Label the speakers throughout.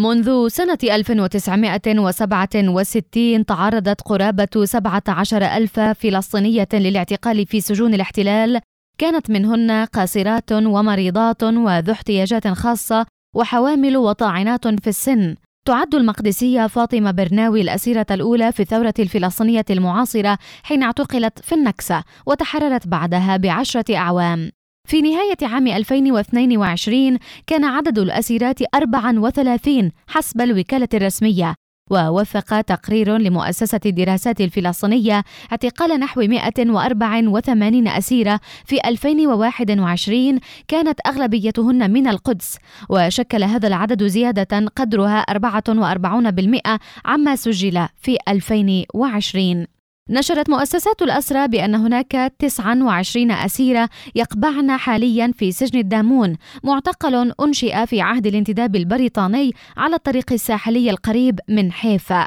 Speaker 1: منذ سنة 1967 تعرضت قرابة 17 ألف فلسطينية للاعتقال في سجون الاحتلال. كانت منهن قاصرات ومريضات وذو احتياجات خاصة وحوامل وطاعنات في السن. تعد المقدسية فاطمة برناوي الأسيرة الأولى في الثورة الفلسطينية المعاصرة حين اعتقلت في النكسة وتحررت بعدها بعشرة أعوام. في نهاية عام 2022 كان عدد الأسيرات 34 حسب الوكالة الرسمية ووثق تقرير لمؤسسة الدراسات الفلسطينية اعتقال نحو 184 أسيرة في 2021 كانت أغلبيتهن من القدس وشكل هذا العدد زيادة قدرها 44% عما سجل في 2020 نشرت مؤسسات الأسرى بأن هناك 29 أسيرة يقبعن حاليا في سجن الدامون معتقل أنشئ في عهد الانتداب البريطاني على الطريق الساحلي القريب من حيفا.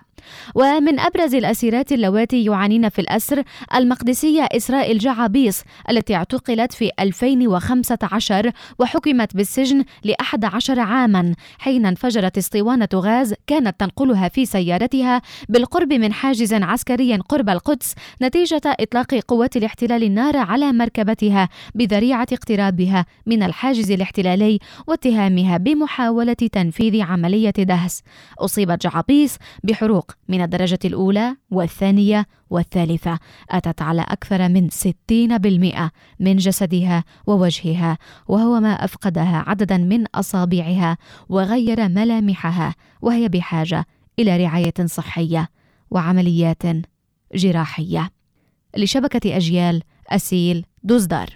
Speaker 1: ومن أبرز الأسيرات اللواتي يعانين في الأسر المقدسية إسراء الجعابيص التي اعتقلت في 2015 وحكمت بالسجن لأحد عشر عاما. حين انفجرت اسطوانة غاز كانت تنقلها في سيارتها بالقرب من حاجز عسكري قرب القدس. نتيجة إطلاق قوات الاحتلال النار على مركبتها بذريعة اقترابها من الحاجز الاحتلالي واتهامها بمحاولة تنفيذ عملية دهس. أصيبت جعابيص بحروق من الدرجة الأولى والثانية والثالثة. أتت على أكثر من 60% من جسدها ووجهها وهو ما أفقدها عددا من أصابعها وغير ملامحها وهي بحاجة إلى رعاية صحية وعمليات جراحية. لشبكة أجيال أسيل دوزدار.